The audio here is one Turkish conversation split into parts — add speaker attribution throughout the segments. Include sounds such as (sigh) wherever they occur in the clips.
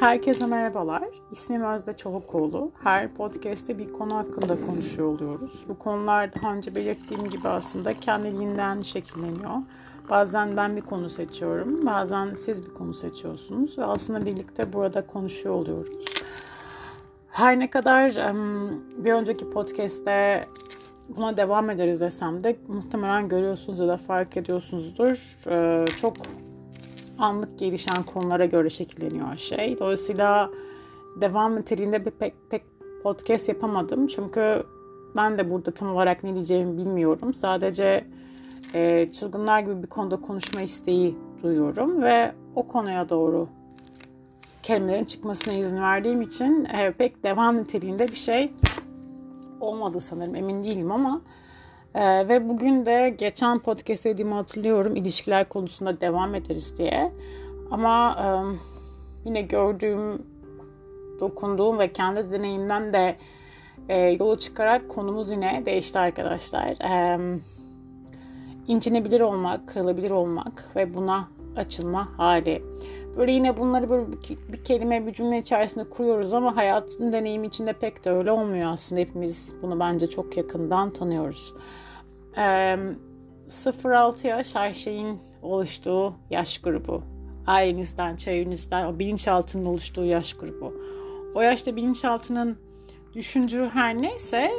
Speaker 1: Herkese merhabalar. İsmim Özde Çolakoğlu. Her podcast'te bir konu hakkında konuşuyor oluyoruz. Bu konular daha önce belirttiğim gibi aslında kendiliğinden şekilleniyor. Bazen ben bir konu seçiyorum, bazen siz bir konu seçiyorsunuz ve aslında birlikte burada konuşuyor oluyoruz. Her ne kadar bir önceki podcast'te buna devam ederiz desem de muhtemelen görüyorsunuz ya da fark ediyorsunuzdur. Çok anlık gelişen konulara göre şekilleniyor şey. Dolayısıyla devam niteliğinde bir pek, pek podcast yapamadım. Çünkü ben de burada tam olarak ne diyeceğimi bilmiyorum. Sadece e, çılgınlar gibi bir konuda konuşma isteği duyuyorum ve o konuya doğru kelimelerin çıkmasına izin verdiğim için e, pek devam niteliğinde bir şey olmadı sanırım emin değilim ama ee, ve bugün de geçen podcast dediğimi hatırlıyorum ilişkiler konusunda devam ederiz diye. Ama e, yine gördüğüm, dokunduğum ve kendi deneyimden de e, yola çıkarak konumuz yine değişti arkadaşlar. E, incinebilir olmak, kırılabilir olmak ve buna açılma hali. Böyle yine bunları böyle bir, kelime, bir cümle içerisinde kuruyoruz ama hayatın deneyimi içinde pek de öyle olmuyor aslında. Hepimiz bunu bence çok yakından tanıyoruz. Ee, 0-6 yaş her şeyin oluştuğu yaş grubu. Ailenizden, çevrenizden, o bilinçaltının oluştuğu yaş grubu. O yaşta bilinçaltının düşündüğü her neyse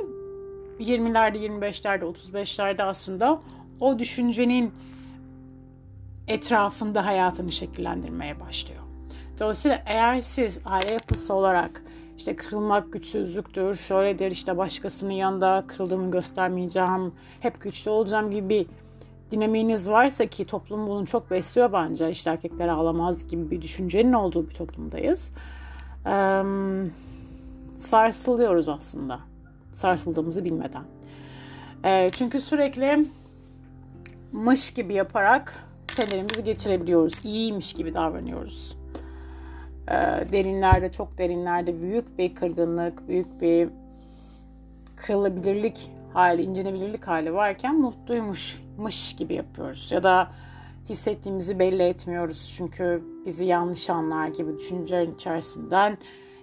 Speaker 1: 20'lerde, 25'lerde, 35'lerde aslında o düşüncenin etrafında hayatını şekillendirmeye başlıyor. Dolayısıyla eğer siz aile yapısı olarak işte kırılmak güçsüzlüktür, şöyledir işte başkasının yanında kırıldığımı göstermeyeceğim, hep güçlü olacağım gibi bir dinamiğiniz varsa ki toplum bunu çok besliyor bence. İşte erkekler ağlamaz gibi bir düşüncenin olduğu bir toplumdayız. Ee, sarsılıyoruz aslında. Sarsıldığımızı bilmeden. Ee, çünkü sürekli mış gibi yaparak senelerimizi geçirebiliyoruz. İyiymiş gibi davranıyoruz. Ee, derinlerde, çok derinlerde büyük bir kırgınlık, büyük bir kırılabilirlik hali, incinebilirlik hali varken mutluymuş gibi yapıyoruz. Ya da hissettiğimizi belli etmiyoruz. Çünkü bizi yanlış anlar gibi düşüncelerin içerisinden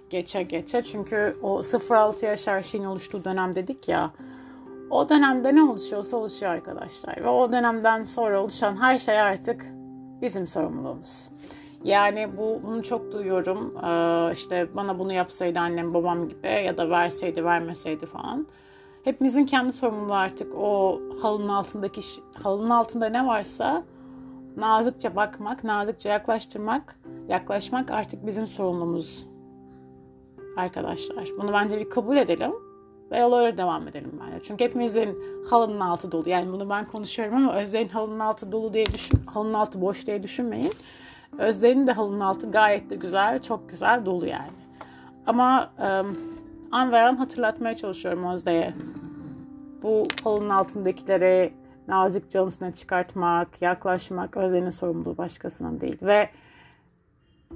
Speaker 1: geçe geçe. Çünkü o 0-6 yaş her şeyin oluştuğu dönem dedik ya. O dönemde ne oluşuyorsa oluşuyor arkadaşlar. Ve o dönemden sonra oluşan her şey artık bizim sorumluluğumuz. Yani bu bunu çok duyuyorum. Ee, işte bana bunu yapsaydı annem babam gibi ya da verseydi vermeseydi falan. Hepimizin kendi sorumluluğu artık o halının altındaki halının altında ne varsa nazikçe bakmak, nazikçe yaklaştırmak, yaklaşmak artık bizim sorumluluğumuz. Arkadaşlar bunu bence bir kabul edelim ve yola öyle devam edelim bence. Çünkü hepimizin halının altı dolu. Yani bunu ben konuşuyorum ama Özdeğin halının altı dolu diye düşün, halının altı boş diye düşünmeyin. Özdeğin de halının altı gayet de güzel, çok güzel dolu yani. Ama um, an veren hatırlatmaya çalışıyorum Özde'ye. Bu halının altındakileri nazikçe üstüne çıkartmak, yaklaşmak Özde'nin sorumluluğu başkasının değil. Ve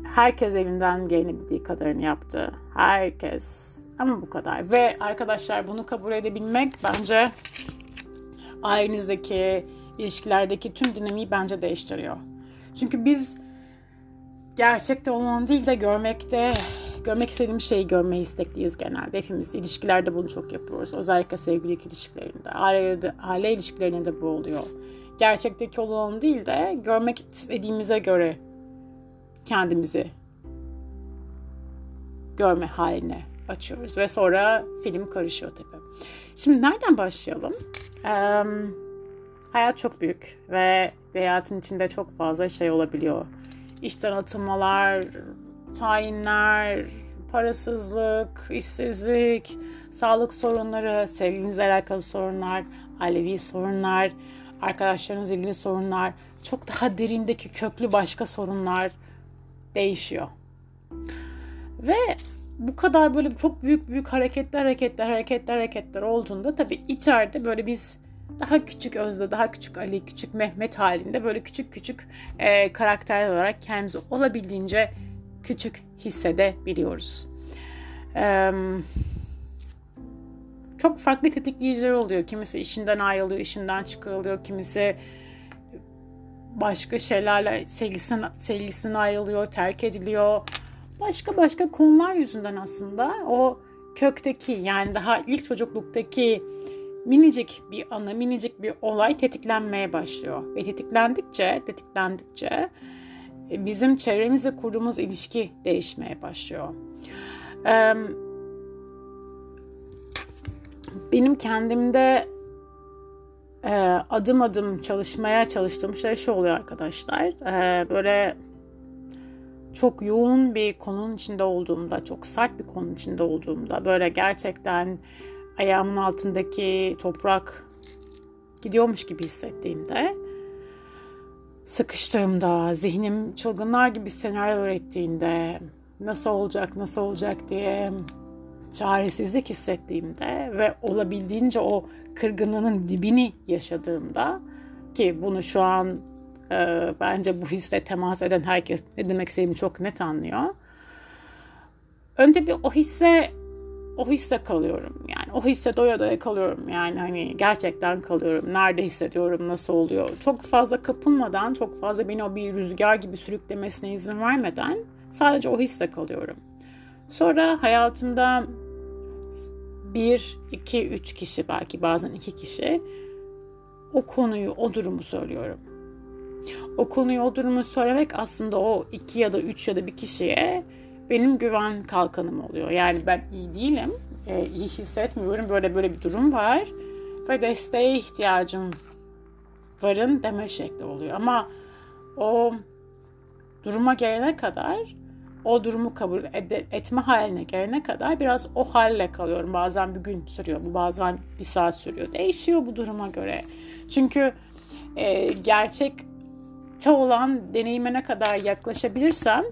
Speaker 1: herkes evinden gelebildiği kadarını yaptı. Herkes. Ama bu kadar. Ve arkadaşlar bunu kabul edebilmek bence ailenizdeki, ilişkilerdeki tüm dinamiği bence değiştiriyor. Çünkü biz gerçekte olan değil de görmekte görmek istediğim şeyi görmeyi istekliyiz genelde. Hepimiz ilişkilerde bunu çok yapıyoruz. Özellikle sevgililik ilişkilerinde. Aile, aile ilişkilerinde de bu oluyor. Gerçekteki olan değil de görmek istediğimize göre kendimizi görme haline açıyoruz. Ve sonra film karışıyor tabii. Şimdi nereden başlayalım? Ee, hayat çok büyük ve hayatın içinde çok fazla şey olabiliyor işten atılmalar, tayinler, parasızlık, işsizlik, sağlık sorunları, sevgilinizle alakalı sorunlar, ailevi sorunlar, arkadaşlarınızla ilgili sorunlar, çok daha derindeki köklü başka sorunlar değişiyor. Ve bu kadar böyle çok büyük büyük hareketler hareketler hareketler hareketler olduğunda tabii içeride böyle biz daha küçük Özde, daha küçük Ali, küçük Mehmet halinde böyle küçük küçük e, karakterler olarak kendimizi olabildiğince küçük hissedebiliyoruz. E, çok farklı tetikleyiciler oluyor. Kimisi işinden ayrılıyor, işinden çıkarılıyor. Kimisi başka şeylerle sevgisinden, sevgisinden ayrılıyor, terk ediliyor. başka başka konular yüzünden aslında o kökteki yani daha ilk çocukluktaki minicik bir anı, minicik bir olay tetiklenmeye başlıyor. Ve tetiklendikçe, tetiklendikçe e, bizim çevremizle kurduğumuz ilişki değişmeye başlıyor. Benim kendimde e, adım adım çalışmaya çalıştığım şey şu oluyor arkadaşlar. E, böyle çok yoğun bir konunun içinde olduğumda, çok sert bir konunun içinde olduğumda, böyle gerçekten ayağımın altındaki toprak gidiyormuş gibi hissettiğimde, sıkıştığımda, zihnim çılgınlar gibi senaryo ürettiğinde, nasıl olacak, nasıl olacak diye çaresizlik hissettiğimde ve olabildiğince o kırgınlığın dibini yaşadığımda ki bunu şu an e, bence bu hisse temas eden herkes ne demek istediğimi çok net anlıyor. Önce bir o hisse o hisse kalıyorum yani. O hisse doya doya kalıyorum yani. Hani gerçekten kalıyorum. Nerede hissediyorum? Nasıl oluyor? Çok fazla kapılmadan çok fazla beni o bir rüzgar gibi sürüklemesine izin vermeden sadece o hisse kalıyorum. Sonra hayatımda bir, iki, üç kişi belki bazen iki kişi o konuyu, o durumu söylüyorum. O konuyu, o durumu söylemek aslında o iki ya da üç ya da bir kişiye benim güven kalkanım oluyor. Yani ben iyi değilim, e, iyi hissetmiyorum, böyle böyle bir durum var ve desteğe ihtiyacım varın deme şekli oluyor. Ama o duruma gelene kadar o durumu kabul etme haline gelene kadar biraz o halle kalıyorum. Bazen bir gün sürüyor, bu bazen bir saat sürüyor. Değişiyor bu duruma göre. Çünkü e, gerçekte olan deneyime ne kadar yaklaşabilirsem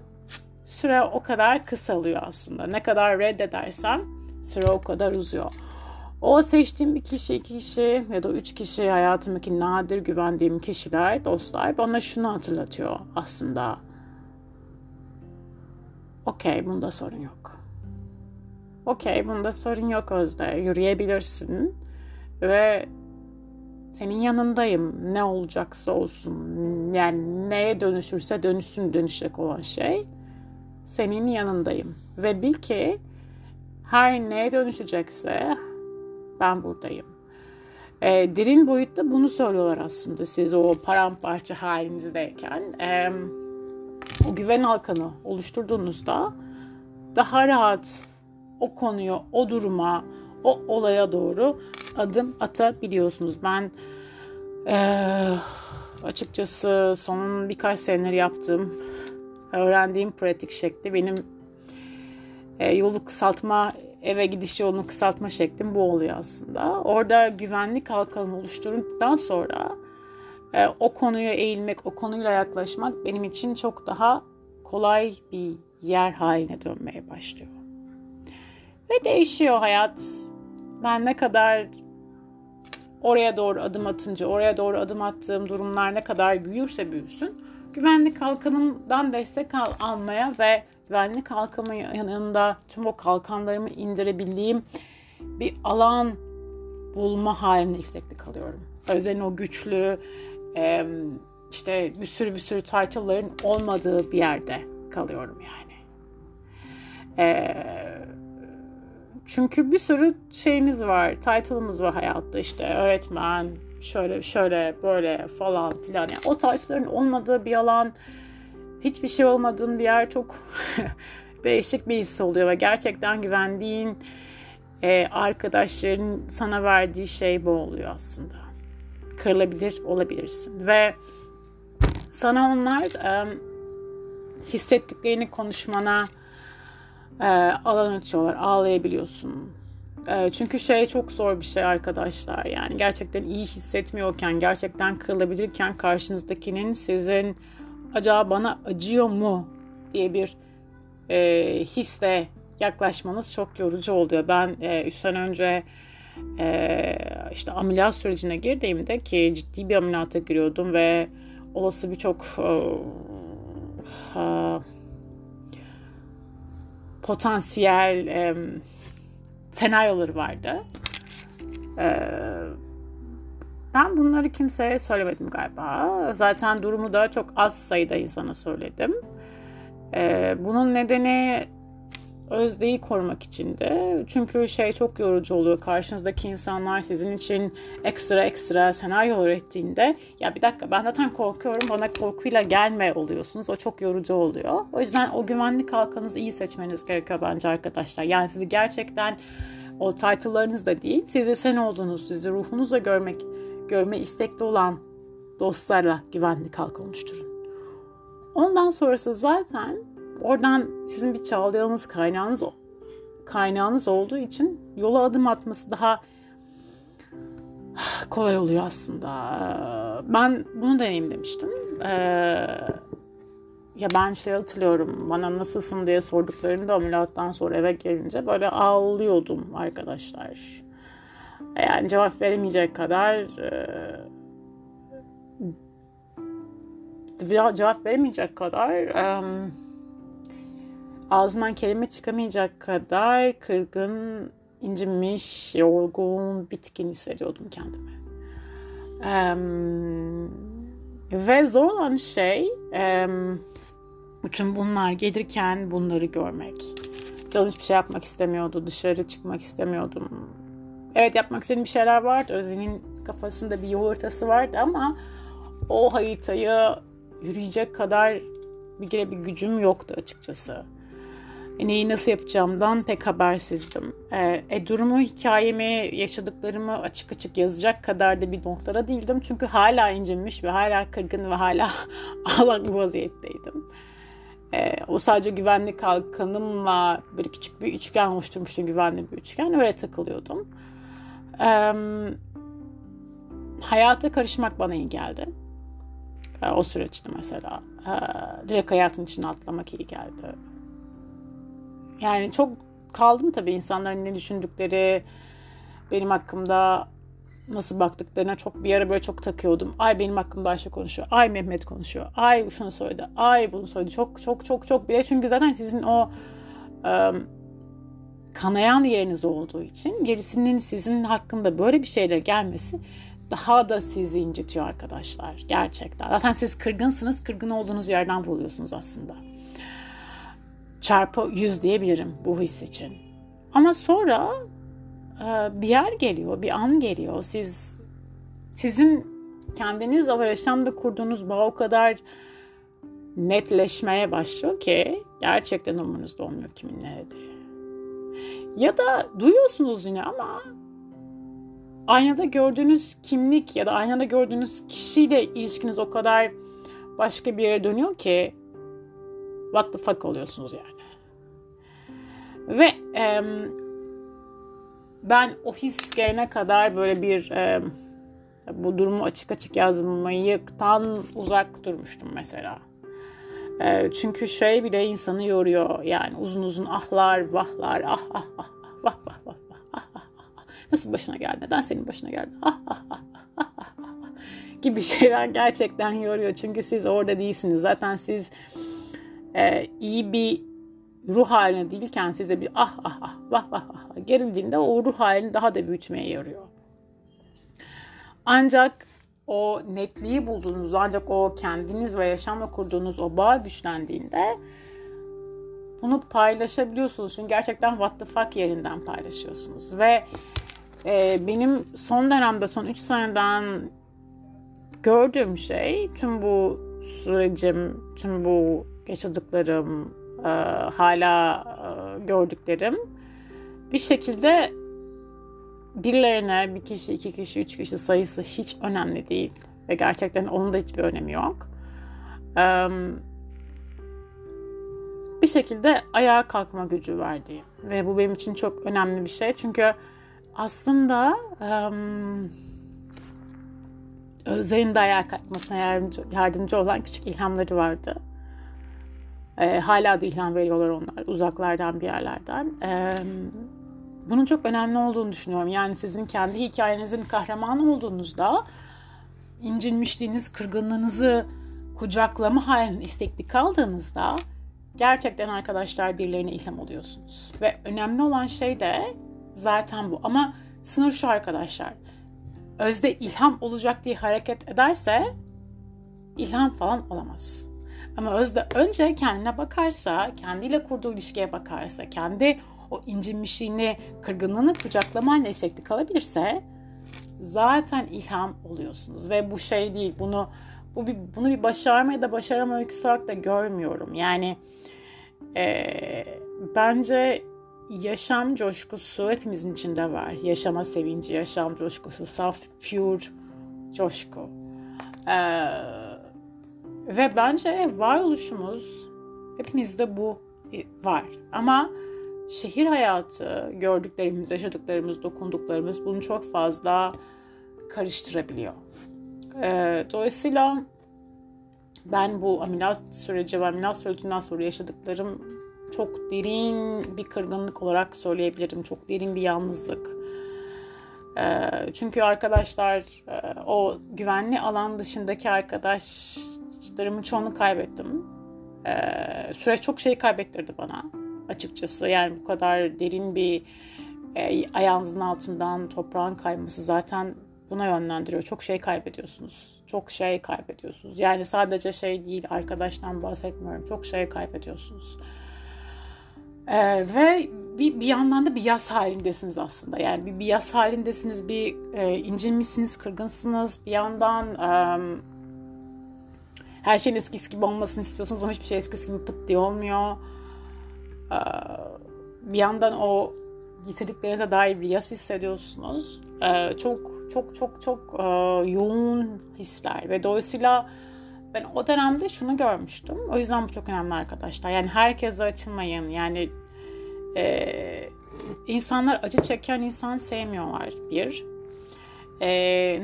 Speaker 1: süre o kadar kısalıyor aslında. Ne kadar reddedersem süre o kadar uzuyor. O seçtiğim bir kişi, iki kişi ya da üç kişi hayatımdaki nadir güvendiğim kişiler, dostlar bana şunu hatırlatıyor aslında Okey bunda sorun yok. Okey bunda sorun yok Özde. Yürüyebilirsin. Ve senin yanındayım. Ne olacaksa olsun. Yani neye dönüşürse dönüşsün dönüşecek olan şey. Senin yanındayım. Ve bil ki her neye dönüşecekse ben buradayım. E, derin boyutta bunu söylüyorlar aslında siz o paramparça halinizdeyken. Eee o güven halkanı oluşturduğunuzda daha rahat o konuya, o duruma, o olaya doğru adım atabiliyorsunuz. Ben ee, açıkçası son birkaç senedir yaptığım, öğrendiğim pratik şekli benim e, yolu kısaltma, eve gidiş yolunu kısaltma şeklim bu oluyor aslında. Orada güvenlik halkanı oluşturduktan sonra e, o konuya eğilmek, o konuyla yaklaşmak benim için çok daha kolay bir yer haline dönmeye başlıyor. Ve değişiyor hayat. Ben ne kadar oraya doğru adım atınca, oraya doğru adım attığım durumlar ne kadar büyürse büyüsün, güvenlik kalkanımdan destek al, almaya ve güvenlik kalkanımın yanında tüm o kalkanlarımı indirebildiğim bir alan bulma halinde istekli kalıyorum. Özellikle o güçlü, e, işte bir sürü bir sürü title'ların olmadığı bir yerde kalıyorum yani. Çünkü bir sürü şeyimiz var, title'ımız var hayatta işte öğretmen, şöyle şöyle böyle falan filan. Yani o title'ların olmadığı bir alan, hiçbir şey olmadığın bir yer çok (laughs) değişik bir his oluyor ve gerçekten güvendiğin e, arkadaşların sana verdiği şey bu oluyor aslında kırılabilir olabilirsin. Ve sana onlar hissettiklerini konuşmana alan açıyorlar. Ağlayabiliyorsun. Çünkü şey çok zor bir şey arkadaşlar. Yani gerçekten iyi hissetmiyorken, gerçekten kırılabilirken karşınızdakinin sizin acaba bana acıyor mu diye bir e, hisle yaklaşmanız çok yorucu oluyor. Ben e, 3 sene önce e, işte ameliyat sürecine girdiğimde ki ciddi bir ameliyata giriyordum ve olası birçok e, e, potansiyel e, senaryoları vardı. E, ben bunları kimseye söylemedim galiba. Zaten durumu da çok az sayıda insana söyledim. Ee, bunun nedeni özdeyi korumak için de. Çünkü şey çok yorucu oluyor. Karşınızdaki insanlar sizin için ekstra ekstra senaryo ürettiğinde ya bir dakika ben zaten korkuyorum bana korkuyla gelme oluyorsunuz. O çok yorucu oluyor. O yüzden o güvenlik halkanızı iyi seçmeniz gerekiyor bence arkadaşlar. Yani sizi gerçekten o title'larınız da değil, sizi sen olduğunuz, sizi ruhunuzla görmek, görme istekli olan dostlarla güvenlik halkı oluşturun. Ondan sonrası zaten oradan sizin bir çağlayanınız, kaynağınız kaynağınız olduğu için yola adım atması daha kolay oluyor aslında. Ben bunu deneyimlemiştim. Ee, ya ben şey hatırlıyorum bana nasılsın diye sorduklarında ameliyattan sonra eve gelince böyle ağlıyordum arkadaşlar. Yani cevap veremeyecek kadar e, cevap veremeyecek kadar e, ağzımdan kelime çıkamayacak kadar kırgın, incinmiş, yorgun, bitkin hissediyordum kendimi. E, ve zor olan şey e, bütün bunlar gelirken bunları görmek. Canım hiçbir şey yapmak istemiyordu. Dışarı çıkmak istemiyordum. Evet yapmak istediğim bir şeyler vardı. Özlem'in kafasında bir yol haritası vardı ama o haritayı yürüyecek kadar bir kere bir gücüm yoktu açıkçası. Neyi nasıl yapacağımdan pek habersizdim. E, e, durumu, hikayemi, yaşadıklarımı açık açık yazacak kadar da bir noktada değildim. Çünkü hala incinmiş ve hala kırgın ve hala (laughs) ağlak bir vaziyetteydim. E, o sadece güvenlik kalkanımla bir küçük bir üçgen oluşturmuştu güvenli bir üçgen. Öyle takılıyordum. E, hayata karışmak bana iyi geldi. E, o süreçte mesela. E, direkt hayatın içine atlamak iyi geldi. Yani çok kaldım tabii insanların ne düşündükleri, benim hakkımda nasıl baktıklarına çok bir ara böyle çok takıyordum. Ay benim hakkımda Ayşe konuşuyor. Ay Mehmet konuşuyor. Ay şunu söyledi. Ay bunu söyledi. Çok çok çok çok bile çünkü zaten sizin o e, kanayan yeriniz olduğu için birisinin sizin hakkında böyle bir şeyle gelmesi daha da sizi incitiyor arkadaşlar. Gerçekten. Zaten siz kırgınsınız. Kırgın olduğunuz yerden buluyorsunuz aslında. Çarpı yüz diyebilirim bu his için. Ama sonra ee, bir yer geliyor, bir an geliyor. Siz sizin kendiniz o yaşamda kurduğunuz bağ o kadar netleşmeye başlıyor ki gerçekten umurunuzda olmuyor kimin nerede. Ya da duyuyorsunuz yine ama aynada gördüğünüz kimlik ya da aynada gördüğünüz kişiyle ilişkiniz o kadar başka bir yere dönüyor ki what the fuck oluyorsunuz yani. Ve um, ben o his gelene kadar böyle bir e, bu durumu açık açık yazmayıktan uzak durmuştum mesela. E, çünkü şey bile insanı yoruyor yani uzun uzun ahlar vahlar ah ah ah, ah vah vah vah vah ah, ah, ah, ah. Nasıl başına geldi? Neden senin başına geldi? Ah ah ah ah ah ah gibi şeyler gerçekten yoruyor. Çünkü siz orada değilsiniz. Zaten siz e, iyi bir ruh haline değilken size bir ah ah ah vah vah vah gerildiğinde o ruh halini daha da büyütmeye yarıyor. Ancak o netliği bulduğunuz, ancak o kendiniz ve yaşamla kurduğunuz o bağ güçlendiğinde bunu paylaşabiliyorsunuz. Çünkü gerçekten what the fuck yerinden paylaşıyorsunuz. Ve e, benim son dönemde, son 3 seneden gördüğüm şey tüm bu sürecim, tüm bu yaşadıklarım, e, hala e, gördüklerim bir şekilde birilerine bir kişi, iki kişi, üç kişi sayısı hiç önemli değil. Ve gerçekten onun da hiçbir önemi yok. E, bir şekilde ayağa kalkma gücü verdi. Ve bu benim için çok önemli bir şey. Çünkü aslında um, Özler'in de ayağa kalkmasına yardımcı, yardımcı olan küçük ilhamları vardı. E, hala da ilham veriyorlar onlar uzaklardan bir yerlerden. E, bunun çok önemli olduğunu düşünüyorum. Yani sizin kendi hikayenizin kahramanı olduğunuzda incinmişliğiniz, kırgınlığınızı kucaklama halinde istekli kaldığınızda gerçekten arkadaşlar birilerine ilham oluyorsunuz. Ve önemli olan şey de zaten bu. Ama sınır şu arkadaşlar. Özde ilham olacak diye hareket ederse ilham falan olamaz. Ama Özde önce kendine bakarsa, kendiyle kurduğu ilişkiye bakarsa, kendi o incinmişliğini, kırgınlığını kucaklamayla istekli kalabilirse zaten ilham oluyorsunuz. Ve bu şey değil, bunu bu bir, bunu bir başarma ya da başarama öyküsü olarak da görmüyorum. Yani e, bence yaşam coşkusu hepimizin içinde var. Yaşama sevinci, yaşam coşkusu, saf, pure coşku. Ee, ve bence varoluşumuz hepimizde bu var. Ama şehir hayatı, gördüklerimiz, yaşadıklarımız, dokunduklarımız bunu çok fazla karıştırabiliyor. Ee, dolayısıyla ben bu ameliyat süreci ve ameliyat sürecinden sonra yaşadıklarım çok derin bir kırgınlık olarak söyleyebilirim. Çok derin bir yalnızlık. Ee, çünkü arkadaşlar e, o güvenli alan dışındaki arkadaşlarımın çoğunu kaybettim. Ee, süreç çok şey kaybettirdi bana açıkçası. Yani bu kadar derin bir e, ayağınızın altından toprağın kayması zaten buna yönlendiriyor. Çok şey kaybediyorsunuz. Çok şey kaybediyorsunuz. Yani sadece şey değil arkadaştan bahsetmiyorum. Çok şey kaybediyorsunuz. Ee, ve bir, bir yandan da bir yaz halindesiniz aslında. Yani bir, bir yaz halindesiniz, bir e, incinmişsiniz, kırgınsınız. Bir yandan her şeyin eskisi gibi olmasını istiyorsunuz ama hiçbir şey eskisi gibi pıt diye olmuyor. Ee, bir yandan o yitirdiklerinize dair bir yas hissediyorsunuz. Ee, çok çok çok çok e, yoğun hisler ve dolayısıyla ben o dönemde şunu görmüştüm. O yüzden bu çok önemli arkadaşlar. Yani herkese açılmayın. Yani e, insanlar acı çeken insan sevmiyorlar. Bir. E,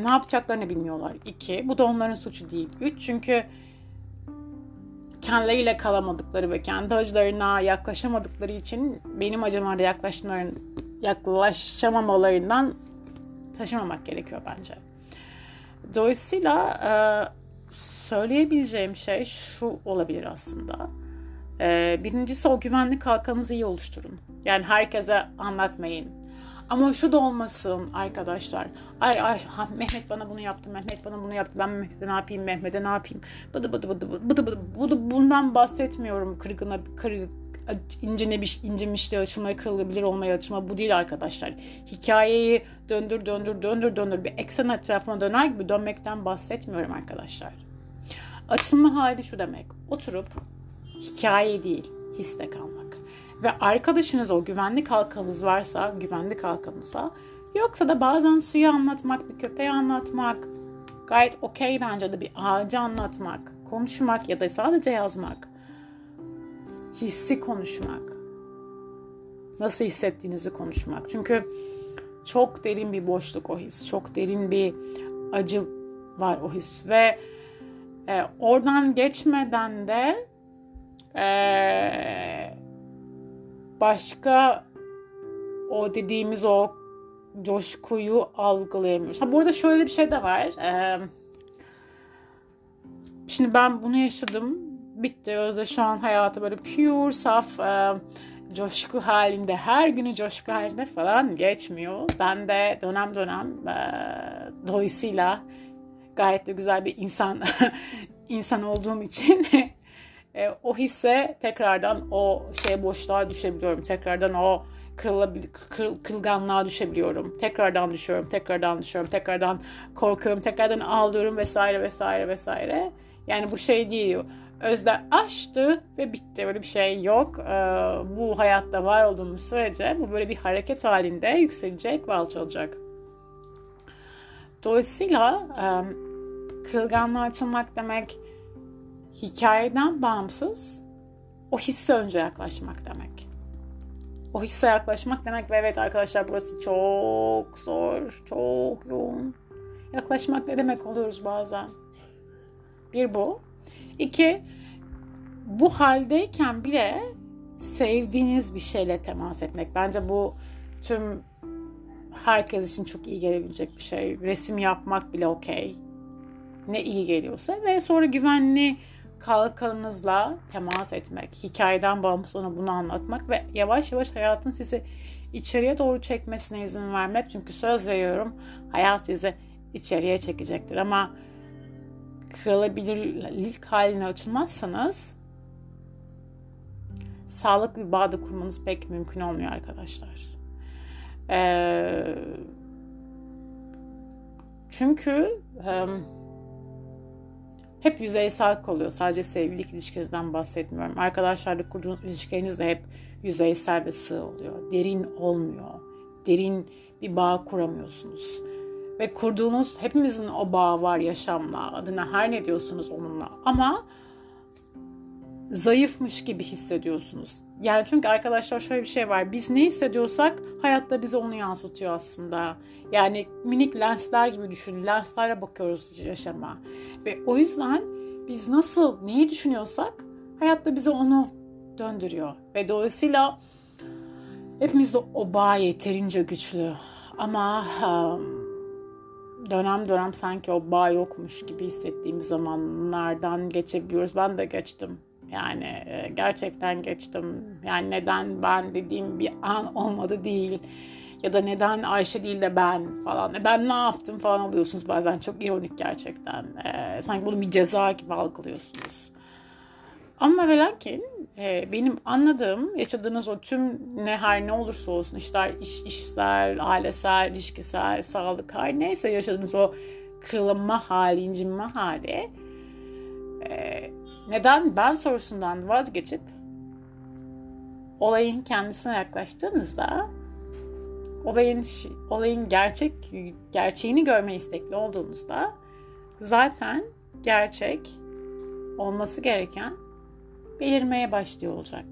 Speaker 1: ne yapacaklarını bilmiyorlar. İki. Bu da onların suçu değil. Üç. Çünkü kendileriyle kalamadıkları ve kendi acılarına yaklaşamadıkları için benim acımalara yaklaşmaların, yaklaşamamalarından taşımamak gerekiyor bence. Dolayısıyla e, söyleyebileceğim şey şu olabilir aslında. E, birincisi o güvenli kalkanınızı iyi oluşturun. Yani herkese anlatmayın. Ama şu da olmasın arkadaşlar. Ay ay ha, Mehmet bana bunu yaptı, Mehmet bana bunu yaptı. Ben Mehmet'e ne yapayım, Mehmet'e ne yapayım? Bıdı bıdı bıdı bıdı bıdı bıdı. bundan bahsetmiyorum. Kırgına, kırgı, incine bir incinmişliğe açılmaya, kırılabilir olmaya açılma. Bu değil arkadaşlar. Hikayeyi döndür döndür döndür döndür bir eksen etrafına döner gibi dönmekten bahsetmiyorum arkadaşlar. Açılma hali şu demek. Oturup hikaye değil, hisle kalmak. Ve arkadaşınız o güvenli kalkanınız varsa, güvenli kalkanınıza yoksa da bazen suyu anlatmak, bir köpeği anlatmak gayet okey bence de bir ağacı anlatmak, konuşmak ya da sadece yazmak. Hissi konuşmak. Nasıl hissettiğinizi konuşmak. Çünkü çok derin bir boşluk o his. Çok derin bir acı var o his. Ve e, oradan geçmeden de e, başka o dediğimiz o coşkuyu algılayamıyoruz. Ha bu arada şöyle bir şey de var. Ee, şimdi ben bunu yaşadım. Bitti. Özde şu an hayatı böyle pure, saf, e, coşku halinde, her günü coşku halinde falan geçmiyor. Ben de dönem dönem e, dolayısıyla gayet de güzel bir insan (laughs) insan olduğum için e, o hisse tekrardan o şey boşluğa düşebiliyorum. Tekrardan o kırılabilir, kır, kırılganlığa düşebiliyorum. Tekrardan düşüyorum, tekrardan düşüyorum, tekrardan korkuyorum, tekrardan ağlıyorum vesaire vesaire vesaire. Yani bu şey değil. Özde aştı ve bitti. Böyle bir şey yok. Ee, bu hayatta var olduğumuz sürece bu böyle bir hareket halinde yükselecek ve alçalacak. Dolayısıyla e, kırılganlığa açılmak demek hikayeden bağımsız o hisse önce yaklaşmak demek. O hisse yaklaşmak demek ve evet arkadaşlar burası çok zor, çok yoğun. Yaklaşmak ne demek oluyoruz bazen? Bir bu. İki, bu haldeyken bile sevdiğiniz bir şeyle temas etmek. Bence bu tüm herkes için çok iyi gelebilecek bir şey. Resim yapmak bile okey. Ne iyi geliyorsa ve sonra güvenli kalkanınızla temas etmek, hikayeden bağımsız ona bunu anlatmak ve yavaş yavaş hayatın sizi içeriye doğru çekmesine izin vermek. Çünkü söz veriyorum hayat sizi içeriye çekecektir ama kırılabilirlik haline açılmazsanız sağlıklı bir bağda kurmanız pek mümkün olmuyor arkadaşlar. Ee, çünkü um, hep yüzeysel kalıyor. Sadece sevgililik ilişkinizden bahsetmiyorum. Arkadaşlarla kurduğunuz ilişkileriniz de hep yüzeysel ve sığ oluyor. Derin olmuyor. Derin bir bağ kuramıyorsunuz. Ve kurduğunuz hepimizin o bağı var yaşamla. Adına her ne diyorsunuz onunla. Ama zayıfmış gibi hissediyorsunuz. Yani çünkü arkadaşlar şöyle bir şey var. Biz ne hissediyorsak hayatta bize onu yansıtıyor aslında. Yani minik lensler gibi düşünün. Lenslerle bakıyoruz yaşama. Ve o yüzden biz nasıl neyi düşünüyorsak hayatta bize onu döndürüyor. Ve dolayısıyla hepimizde o bağ yeterince güçlü. Ama dönem dönem sanki o bağ yokmuş gibi hissettiğim zamanlardan geçebiliyoruz. Ben de geçtim. Yani e, gerçekten geçtim. Yani neden ben dediğim bir an olmadı değil. Ya da neden Ayşe değil de ben falan. E ben ne yaptım falan oluyorsunuz bazen. Çok ironik gerçekten. Ee, sanki bunu bir ceza gibi algılıyorsunuz. Ama ve lakin e, benim anladığım yaşadığınız o tüm ne her ne olursa olsun işler iş, işsel, ailesel, ilişkisel, sağlık her neyse yaşadığınız o kırılma hali, incinme hali e, neden ben sorusundan vazgeçip olayın kendisine yaklaştığınızda olayın olayın gerçek gerçeğini görme istekli olduğunuzda zaten gerçek olması gereken belirmeye başlıyor olacak.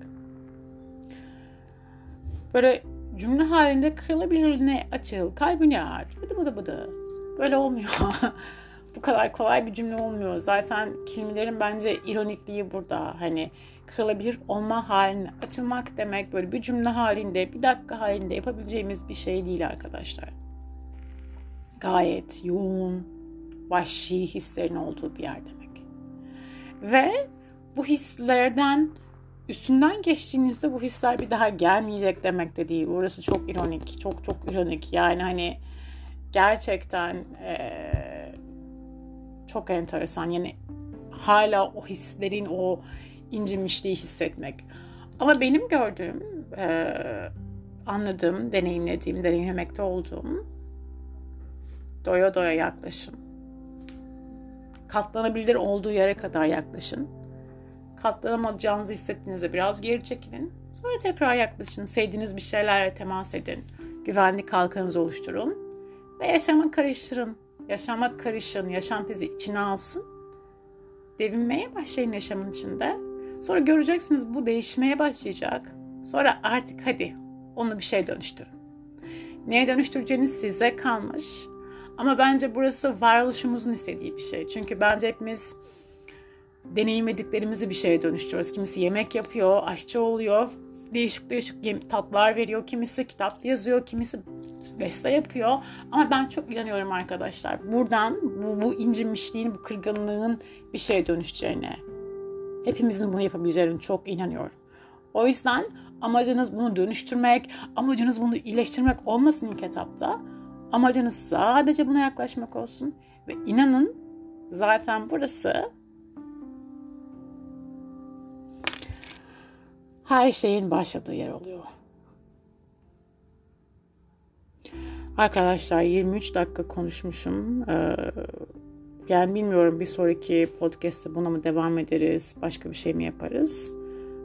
Speaker 1: Böyle cümle halinde kırılabilirliğine açıl, kalbini aç, bıdı bıdı bıdı. Böyle olmuyor. (laughs) bu kadar kolay bir cümle olmuyor. Zaten kelimelerin bence ironikliği burada. Hani kırılabilir olma haline açılmak demek böyle bir cümle halinde, bir dakika halinde yapabileceğimiz bir şey değil arkadaşlar. Gayet yoğun, vahşi hislerin olduğu bir yer demek. Ve bu hislerden üstünden geçtiğinizde bu hisler bir daha gelmeyecek demek de değil. Burası çok ironik, çok çok ironik. Yani hani gerçekten ee, çok enteresan. Yani hala o hislerin o incinmişliği hissetmek. Ama benim gördüğüm, e, anladığım, deneyimlediğim, deneyimlemekte olduğum doya doya yaklaşım. Katlanabilir olduğu yere kadar yaklaşın katlanamayacağınızı hissettiğinizde biraz geri çekilin. Sonra tekrar yaklaşın. Sevdiğiniz bir şeylerle temas edin. Güvenli kalkanınızı oluşturun. Ve yaşama karıştırın. Yaşama karışın. Yaşam sizi içine alsın. Devinmeye başlayın yaşamın içinde. Sonra göreceksiniz bu değişmeye başlayacak. Sonra artık hadi onu bir şey dönüştürün. Neye dönüştüreceğiniz size kalmış. Ama bence burası varoluşumuzun istediği bir şey. Çünkü bence hepimiz deneyimlediklerimizi bir şeye dönüştürüyoruz. Kimisi yemek yapıyor, aşçı oluyor, değişik değişik tatlar veriyor. Kimisi kitap yazıyor, kimisi beste yapıyor. Ama ben çok inanıyorum arkadaşlar. Buradan bu, bu incinmişliğin, bu kırgınlığın bir şeye dönüşeceğine. Hepimizin bunu yapabileceğine çok inanıyorum. O yüzden amacınız bunu dönüştürmek, amacınız bunu iyileştirmek olmasın ilk etapta. Amacınız sadece buna yaklaşmak olsun. Ve inanın zaten burası her şeyin başladığı yer oluyor. Arkadaşlar 23 dakika konuşmuşum. Ee, yani bilmiyorum bir sonraki podcast'te buna mı devam ederiz, başka bir şey mi yaparız?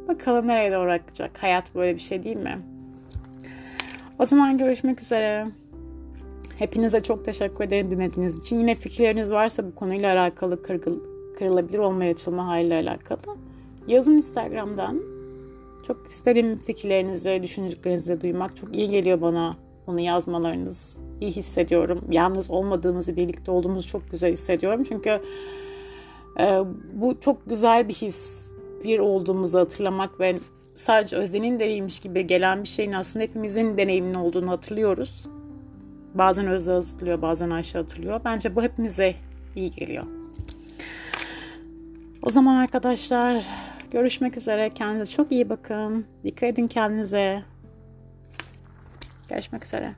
Speaker 1: Bakalım nereye doğru akacak. Hayat böyle bir şey değil mi? O zaman görüşmek üzere. Hepinize çok teşekkür ederim dinlediğiniz için. Yine fikirleriniz varsa bu konuyla alakalı kırgıl, kırılabilir olmaya açılma haliyle alakalı yazın Instagram'dan çok isterim fikirlerinizi, düşüncelerinizi duymak. Çok iyi geliyor bana onu yazmalarınız. İyi hissediyorum. Yalnız olmadığımızı, birlikte olduğumuzu çok güzel hissediyorum. Çünkü e, bu çok güzel bir his. Bir olduğumuzu hatırlamak ve sadece Özden'in deneyimmiş gibi gelen bir şeyin aslında hepimizin deneyiminin olduğunu hatırlıyoruz. Bazen Özde hatırlıyor, bazen Ayşe hatırlıyor. Bence bu hepimize iyi geliyor. O zaman arkadaşlar Görüşmek üzere. Kendinize çok iyi bakın. Dikkat edin kendinize. Görüşmek üzere.